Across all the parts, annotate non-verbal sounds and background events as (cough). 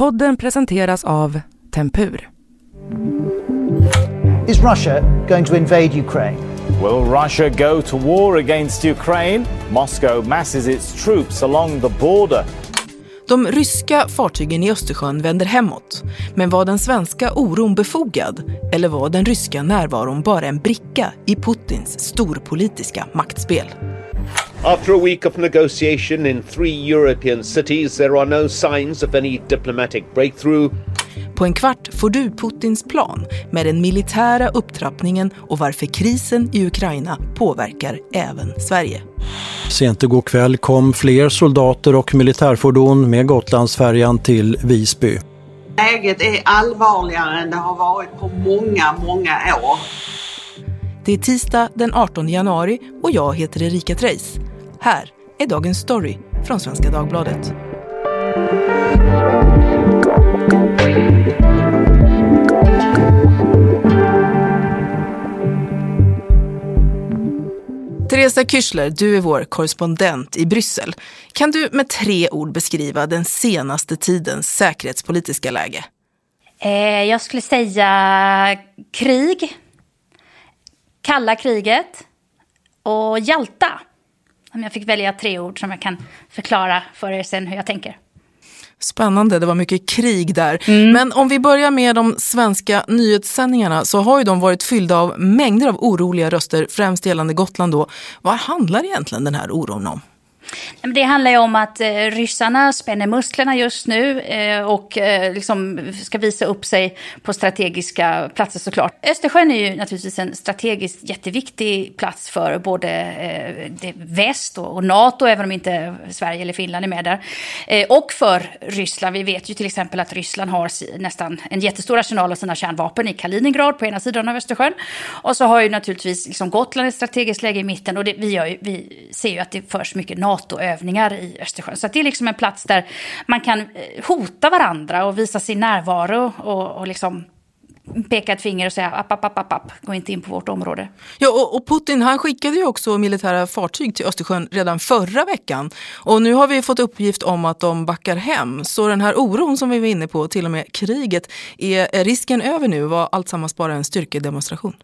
Podden presenteras av Tempur. Is Russia going to invade Ukraine? Will Russia go to war against Ukraine? Moscow masses its troops along the border. De ryska fartygen i Östersjön vänder hemåt. Men var den svenska oron befogad? Eller var den ryska närvaron bara en bricka i Putins storpolitiska maktspel? After a week of negotiation in three European cities, there are no signs of any diplomatic breakthrough. På en kvart får du Putins plan med den militära upptrappningen och varför krisen i Ukraina påverkar även Sverige. Sent igår kväll kom fler soldater och militärfordon med Gotlandsfärjan till Visby. Läget är allvarligare än det har varit på många, många år. Det är tisdag den 18 januari och jag heter Erika Treis. Här är dagens story från Svenska Dagbladet. Teresa Kyschler, du är vår korrespondent i Bryssel. Kan du med tre ord beskriva den senaste tidens säkerhetspolitiska läge? Eh, jag skulle säga krig, kalla kriget och Jalta. Om jag fick välja tre ord som jag kan förklara för er sen hur jag tänker. Spännande, det var mycket krig där. Mm. Men om vi börjar med de svenska nyhetssändningarna så har ju de varit fyllda av mängder av oroliga röster, främst gällande Gotland då. Vad handlar egentligen den här oron om? Det handlar ju om att eh, ryssarna spänner musklerna just nu eh, och eh, liksom ska visa upp sig på strategiska platser såklart. Östersjön är ju naturligtvis en strategiskt jätteviktig plats för både väst och NATO, även om inte Sverige eller Finland är med där. Och för Ryssland. Vi vet ju till exempel att Ryssland har nästan en jättestor arsenal av sina kärnvapen i Kaliningrad på ena sidan av Östersjön. Och så har ju naturligtvis liksom Gotland ett strategiskt läge i mitten och det, vi, ju, vi ser ju att det förs mycket NATO NATO-övningar i Östersjön. Så det är liksom en plats där man kan eh, hota varandra och visa sin närvaro och, och liksom peka ett finger och säga app, app, app, app, app, gå inte in på vårt område. Ja, och, och, Putin han skickade ju också militära fartyg till Östersjön redan förra veckan. Och nu har vi fått uppgift om att de backar hem. Så den här oron som vi var inne på, till och med kriget, är risken över nu? Var alltsammans bara en styrkedemonstration?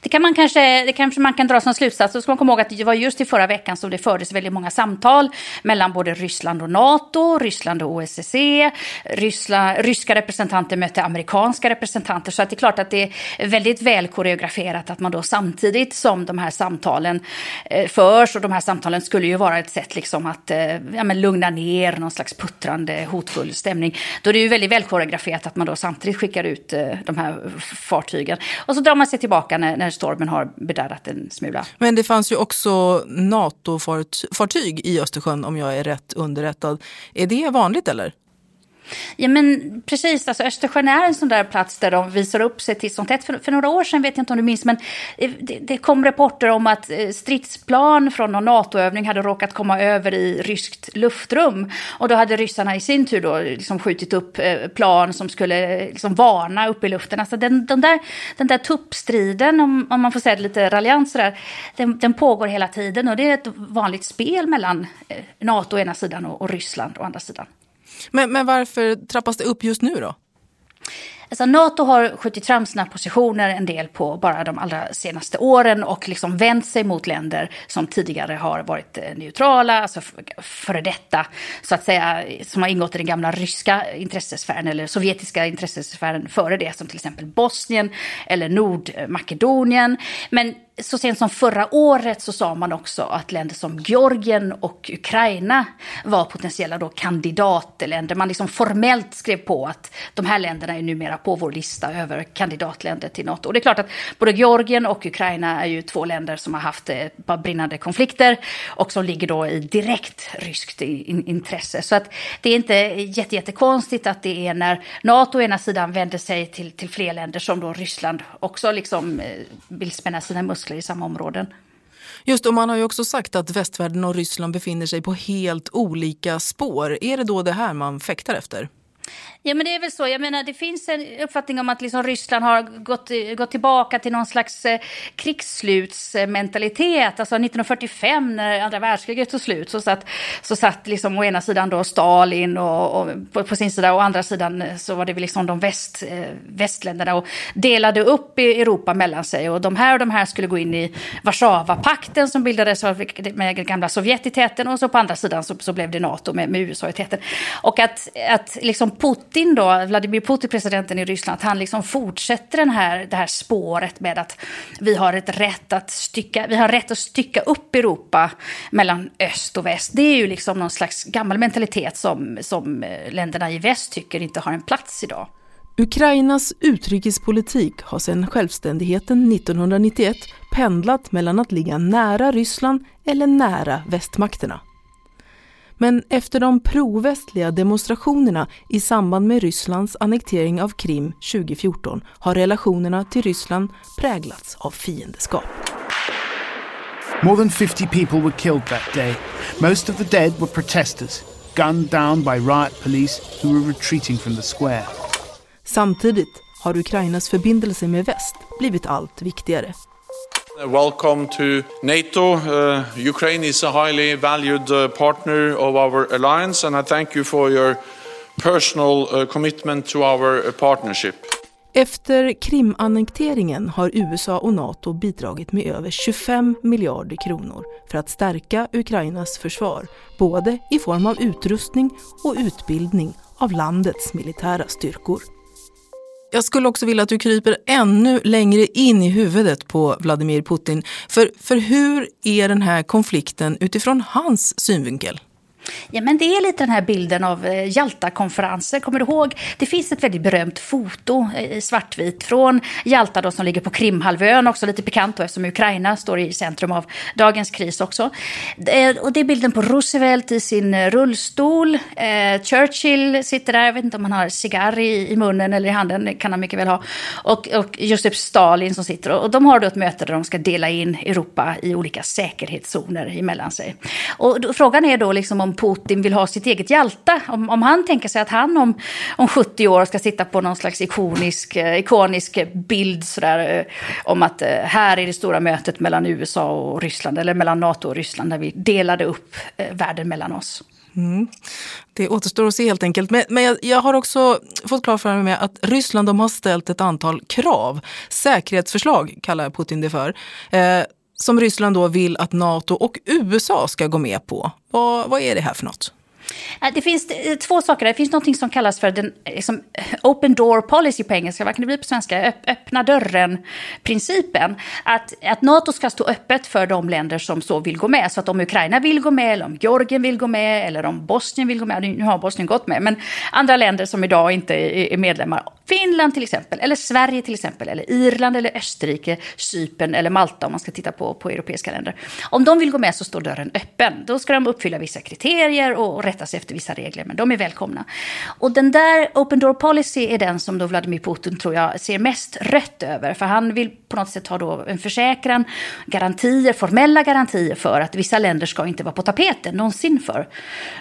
Det kan man kanske, det kanske man kan dra som slutsats. Då ska man komma ihåg att det var just i förra veckan som det fördes väldigt många samtal mellan både Ryssland och NATO, Ryssland och OSSE. Ryssla, ryska representanter mötte amerikanska representanter. Så att det är klart att det är väldigt väl koreograferat att man då samtidigt som de här samtalen eh, förs och de här samtalen skulle ju vara ett sätt liksom att eh, ja, men lugna ner någon slags puttrande, hotfull stämning. Då är det ju väldigt väl koreograferat att man då samtidigt skickar ut eh, de här fartygen. Och så drar man sig tillbaka när, när stormen har bedarrat en smula. Men det fanns ju också NATO-fartyg i Östersjön om jag är rätt underrättad. Är det vanligt eller? Ja men precis, alltså Östersjön är en sån där plats där de visar upp sig till sånt. För, för några år sedan, vet jag inte om du minns, men eh, det, det kom rapporter om att eh, stridsplan från någon NATO-övning hade råkat komma över i ryskt luftrum. Och då hade ryssarna i sin tur då liksom skjutit upp eh, plan som skulle liksom varna upp i luften. Alltså den, den, där, den där tuppstriden, om, om man får säga det lite raljant sådär, den, den pågår hela tiden. Och det är ett vanligt spel mellan NATO å ena sidan och, och Ryssland å andra sidan. Men, men varför trappas det upp just nu då? Alltså Nato har skjutit fram sina positioner en del på bara de allra senaste åren och liksom vänt sig mot länder som tidigare har varit eh, neutrala, alltså före detta, så att säga, som har ingått i den gamla ryska intressesfären eller sovjetiska intressesfären före det, som till exempel Bosnien eller Nordmakedonien. Men så sent som förra året så sa man också att länder som Georgien och Ukraina var potentiella då kandidatländer. Man liksom formellt skrev på att de här länderna är numera på vår lista över kandidatländer till NATO. Och det är klart att både Georgien och Ukraina är ju två länder som har haft eh, ett par brinnande konflikter och som ligger då i direkt ryskt intresse. Så att det är inte jätte, jättekonstigt att det är när NATO å ena sidan vänder sig till, till fler länder som då Ryssland också liksom eh, vill spänna sina muskler muskler i samma områden. Just och man har ju också sagt att västvärlden och Ryssland befinner sig på helt olika spår. Är det då det här man fäktar efter? Ja, men det är väl så. Jag menar, det finns en uppfattning om att liksom Ryssland har gått, gått tillbaka till någon slags eh, krigsslutsmentalitet. Alltså 1945 när andra världskriget tog slut så satt, så satt liksom å ena sidan då Stalin och, och på, på, sin sida och å andra sidan eh, så var det väl liksom de väst, eh, västländerna och delade upp i Europa mellan sig. Och de här och de här skulle gå in i Warszawapakten som bildades med gamla Sovjet i täten och så på andra sidan så, så blev det NATO med, med USA i täten. Och att, att liksom Putin då, Vladimir Putin, presidenten i Ryssland, att han liksom fortsätter den här, det här spåret med att vi har, ett rätt att stycka, vi har rätt att stycka upp Europa mellan öst och väst. Det är ju liksom någon slags gammal mentalitet som, som eh, länderna i väst tycker inte har en plats idag. Ukrainas utrikespolitik har sedan självständigheten 1991 pendlat mellan att ligga nära Ryssland eller nära västmakterna. Men efter de provästliga demonstrationerna i samband med Rysslands annektering av Krim 2014 har relationerna till Ryssland präglats av fiendeskap. More than 50 people were killed that day. Most of the dead were protesters, gunned down by riot police who were retreating from the square. Samtidigt har Ukrainas förbindelse med väst blivit allt viktigare. Welcome to NATO. Uh, Ukraine is a highly valued uh, partner of our alliance, and I thank you for your personal uh, commitment to our uh, partnership. Efter Krimannekteringen har USA och NATO bidragit med över 25 miljarder kronor för att stärka Ukrainas försvar, både i form av utrustning och utbildning av landets militära styrkor. Jag skulle också vilja att du kryper ännu längre in i huvudet på Vladimir Putin. För, för hur är den här konflikten utifrån hans synvinkel? Ja, men det är lite den här bilden av eh, Jalta-konferenser. Kommer du ihåg? Det finns ett väldigt berömt foto eh, i svartvit från Jalta då, som ligger på Krimhalvön. Också lite pikant då, eftersom Ukraina står i centrum av dagens kris också. Och det är bilden på Roosevelt i sin eh, rullstol. Eh, Churchill sitter där, jag vet inte om han har cigarr i, i munnen eller i handen, det kan han mycket väl ha. Och, och Josef Stalin som sitter. Och de har då ett möte där de ska dela in Europa i olika säkerhetszoner emellan sig. Och då, frågan är då liksom om om Putin vill ha sitt eget Jalta. Om, om han tänker sig att han om, om 70 år ska sitta på någon slags ikonisk, eh, ikonisk bild sådär, eh, om att eh, här är det stora mötet mellan USA och Ryssland, eller mellan NATO och Ryssland, där vi delade upp världen mellan oss. Mm. Det återstår att se helt enkelt. Men, men jag, jag, har också fått klart för mig att Ryssland de har ställt ett antal krav. Säkerhetsförslag kallar Putin det för. Eh, som Ryssland då vill att Nato och USA ska gå med på. Vad, vad är det här för något? Äh, det finns eh, två saker. Det finns något som kallas för den liksom, open door policy på engelska. Vad kan det bli på svenska? Öppna dörren-principen. Att, att NATO ska stå öppet för de länder som så vill gå med. Så att om Ukraina vill gå med, eller om Georgien vill gå med, eller om Bosnien vill gå med. Nu har Bosnien gått med, men andra länder som idag inte är medlemmar. Finland till exempel, eller Sverige till exempel, eller Irland, eller Österrike, Cypern eller Malta om man ska titta på, på europeiska länder. Om de vill gå med så står dörren öppen. Då ska de uppfylla vissa kriterier och rätta sig efter vissa regler, men de är välkomna. Och den där Open Door Policy är den som då Vladimir Putin tror jag ser mest rött över. För han vill på något sätt ha då en försäkran, garantier, formella garantier för att vissa länder ska inte vara på tapeten någonsin för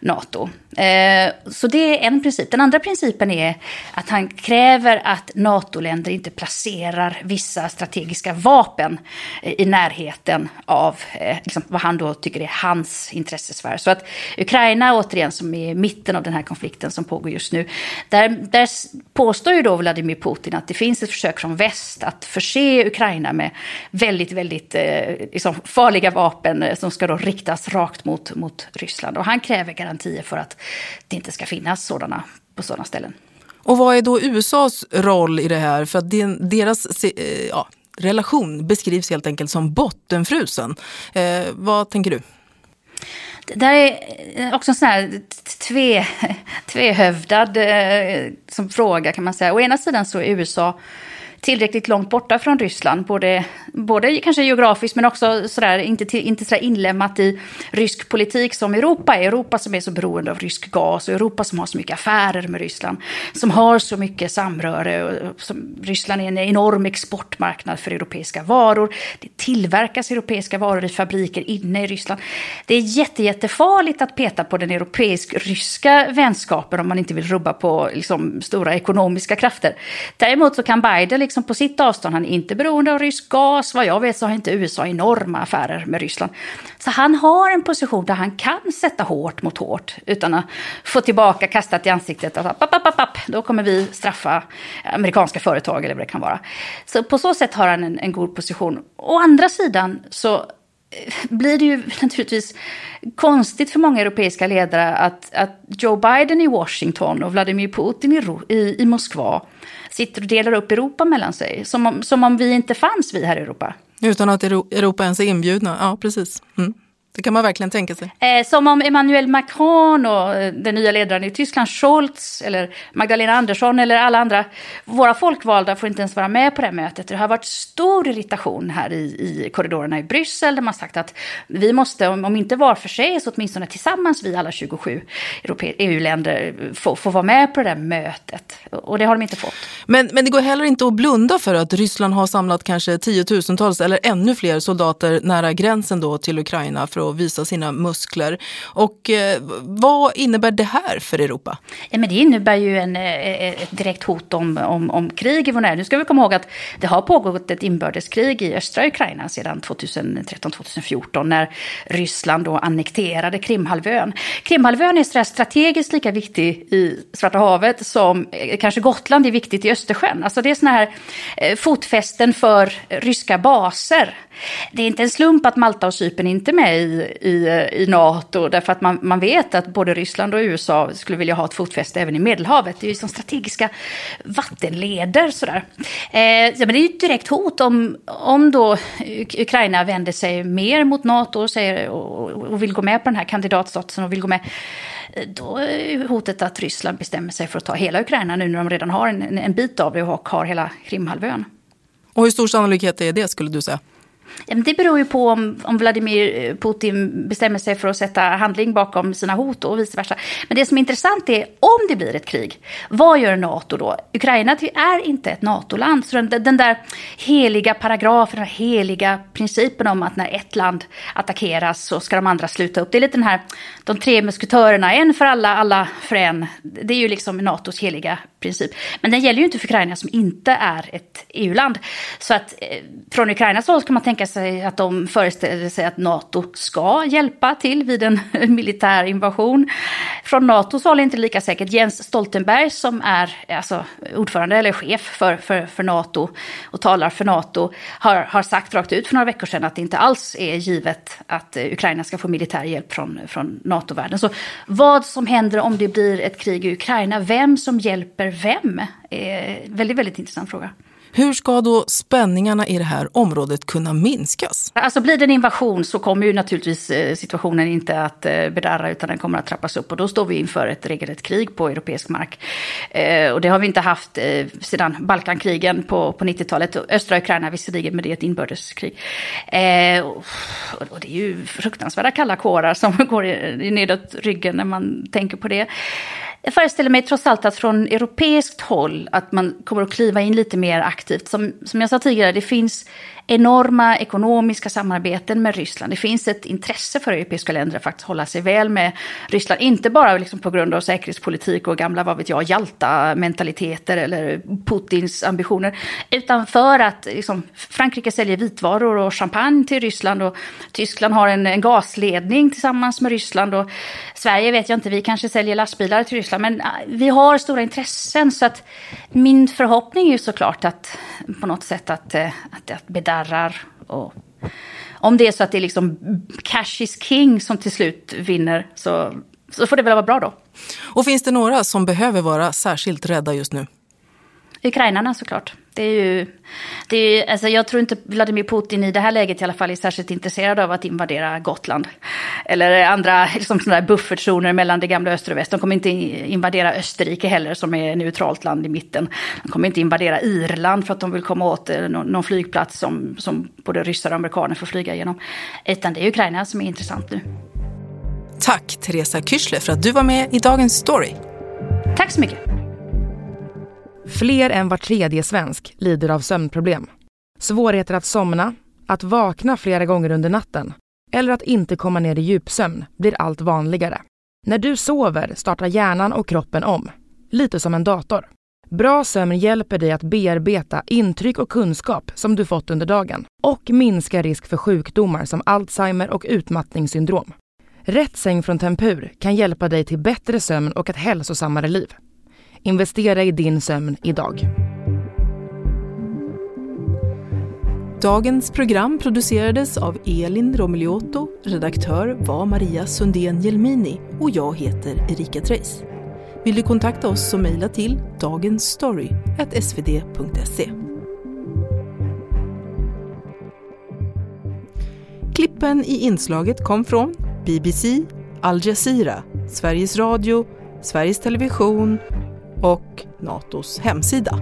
NATO. Eh, så det är en princip. Den andra principen är att han kräver att NATO-länder inte placerar vissa strategiska vapen i närheten av eh, liksom vad han då tycker är hans intressesfär. Så att Ukraina, återigen, som är i mitten av den här konflikten som pågår just nu, där, där påstår ju då Vladimir Putin att det finns ett försök från väst att förse Ukraina med väldigt, väldigt eh, liksom farliga vapen eh, som ska då riktas rakt mot, mot Ryssland. Och han kräver garantier för att det inte ska finnas sådana på sådana ställen. Och vad är då USAs roll i det här? För att deras eh, ja, relation beskrivs helt enkelt som bottenfrusen. Eh, vad tänker du? Det där är eh, också en sån här tve, tvehövdad eh, som fråga kan man säga. Å ena sidan så är USA tillräckligt långt borta från Ryssland, både, både kanske geografiskt men också sådär, inte, till, inte sådär inlämnat i rysk politik som Europa är. Europa som är så beroende av rysk gas och Europa som har så mycket affärer med Ryssland, som har så mycket samröre. Som, Ryssland är en enorm exportmarknad för europeiska varor. Det tillverkas europeiska varor i fabriker inne i Ryssland. Det är jätte, jättefarligt att peta på den europeisk-ryska vänskapen om man inte vill rubba på liksom, stora ekonomiska krafter. Däremot så kan Biden liksom Liksom på sitt avstånd, han är inte beroende av rysk gas. Vad jag vet så har inte USA enorma affärer med Ryssland. Så han har en position där han kan sätta hårt mot hårt utan att få tillbaka kastat i ansiktet. Att, papp, papp, papp, då kommer vi straffa amerikanska företag eller vad det kan vara. Så på så sätt har han en, en god position. Å andra sidan så eh, blir det ju (laughs) naturligtvis konstigt för många europeiska ledare att, att Joe Biden i Washington och Vladimir Putin i, i, i Moskva sitter och delar upp Europa mellan sig. Som om, som om vi inte fanns, vi här i Europa. Utan att Europa ens är inbjudna, ja precis. Mm. Det kan man verkligen tänka sig. Eh, som om Emmanuel Macron och eh, den nya ledaren i Tyskland, Scholz, eller Magdalena Andersson eller alla andra, våra folkvalda får inte ens vara med på det här mötet. Det har varit stor irritation här i, i korridorerna i Bryssel där man sagt att vi måste, om inte var för sig, så åtminstone tillsammans, vi alla 27 EU-länder, få, få vara med på det där mötet. Och det har de inte fått. Men, men det går heller inte att blunda för att Ryssland har samlat kanske tiotusentals eller ännu fler soldater nära gränsen då till Ukraina för och visa sina muskler. Och eh, vad innebär det här för Europa? Ja, men det innebär ju en, eh, ett direkt hot om, om, om krig i vår närhet. Nu ska vi komma ihåg att det har pågått ett inbördeskrig i östra Ukraina sedan 2013-2014 när Ryssland då annekterade Krimhalvön. Krimhalvön är strategiskt lika viktig i Svarta havet som eh, kanske Gotland är viktigt i Östersjön. Alltså det är såna här eh, fotfästen för ryska baser. Det är inte en slump att Malta och Cypern inte är med i i, i, NATO. Därför att man, man vet att både Ryssland och USA skulle vilja ha ett fotfäste även i Medelhavet. Det är ju som strategiska vattenleder sådär. Eh, ja, men det är ju ett direkt hot om, om då Ukraina vänder sig mer mot NATO och, säger, och, och vill gå med på den här kandidatstatusen och vill gå med eh, då är hotet att Ryssland bestämmer sig för att ta hela Ukraina nu när de redan har en, en bit av det och har hela Krimhalvön. Och hur stor sannolikhet är det skulle du säga? Det beror ju på om, om Vladimir eh, Putin bestämmer sig för att sätta handling bakom sina hot och vice versa. Men det som är intressant är om det blir ett krig, vad gör NATO då? Ukraina är inte ett NATO-land, så den, den där heliga paragrafen, den heliga principen om att när ett land attackeras så ska de andra sluta upp. Det är lite den här, de tre musketörerna, en för alla, alla för en. Det är ju liksom NATOs heliga princip. Men den gäller ju inte för Ukraina som inte är ett EU-land. Så att eh, från Ukrainas håll kan man tänka sig att de föreställer sig att NATO ska hjälpa till vid en (laughs) militär invasion. Från NATOs håll är det inte lika säkert. Jens Stoltenberg som är alltså, ordförande eller chef för, för, för NATO och talar för NATO har, har sagt rakt ut för några veckor sedan att det inte alls är givet att eh, Ukraina ska få militär hjälp från, från NATO-världen. Så vad som händer om det blir ett krig i Ukraina, vem som hjälper vem, är en väldigt, väldigt intressant fråga. Hur ska då spänningarna i det här området kunna minskas? Alltså blir det en invasion så kommer ju naturligtvis eh, situationen inte att eh, bedarra utan den kommer att trappas upp och då står vi inför ett regelrätt krig på europeisk mark. Eh, och det har vi inte haft sedan Balkankrigen på, på 90-talet. Östra Ukraina visserligen, men det är ett inbördeskrig. Och det är ju fruktansvärda kalla kårar som (laughs) går nedåt ryggen när man tänker på det. Jag föreställer mig trots allt att från europeiskt håll att man kommer att kliva in lite mer aktivt. Som, som jag sa tidigare, det finns enorma ekonomiska samarbeten med Ryssland. Det finns ett intresse för europeiska länder att faktiskt hålla sig väl med Ryssland. Inte bara liksom på grund av säkerhetspolitik och gamla, vad vet jag, Jalta-mentaliteter eller Putins ambitioner. Utan för att liksom, Frankrike säljer vitvaror och champagne till Ryssland och Tyskland har en, en gasledning tillsammans med Ryssland. Och Sverige vet jag inte, vi kanske säljer lastbilar till Ryssland. Men äh, vi har stora intressen så att min förhoppning är ju såklart att på något sätt att, äh, att, att spärrar. Och om det är så att det är liksom cash is king som till slut vinner så, så får det väl vara bra då. Och finns det några som behöver vara särskilt rädda just nu? Ukrainarna såklart. Det är ju, det är, alltså jag tror inte Vladimir Putin i det här läget i alla fall är särskilt intresserad av att invadera Gotland. Eller andra liksom sådana buffertzoner mellan det gamla öster och väst. De kommer inte invadera Österrike heller som är neutralt land i mitten. De kommer inte invadera Irland för att de vill komma åt eh, någon flygplats som, som både ryssar och amerikaner får flyga igenom. Utan det är Ukraina som är intressant nu. Tack Teresa Kyschle för att du var med i Dagens Story. Tack så mycket. Fler än var tredje svensk lider av sömnproblem. Svårigheter att somna, att vakna flera gånger under natten eller att inte komma ner i djupsömn blir allt vanligare. När du sover startar hjärnan och kroppen om, lite som en dator. Bra sömn hjälper dig att bearbeta intryck och kunskap som du fått under dagen och minska risk för sjukdomar som Alzheimer och utmattningssyndrom. Rätt säng från Tempur kan hjälpa dig till bättre sömn och ett hälsosammare liv. Investera i din sömn idag. Dagens program producerades av Elin Romiliotto, redaktör var Maria Sundén Jelmini och jag heter Erika Treijs. Vill du kontakta oss så mejla till dagensstory.svd.se. Klippen i inslaget kom från BBC, Al Jazeera, Sveriges Radio, Sveriges Television och Natos hemsida.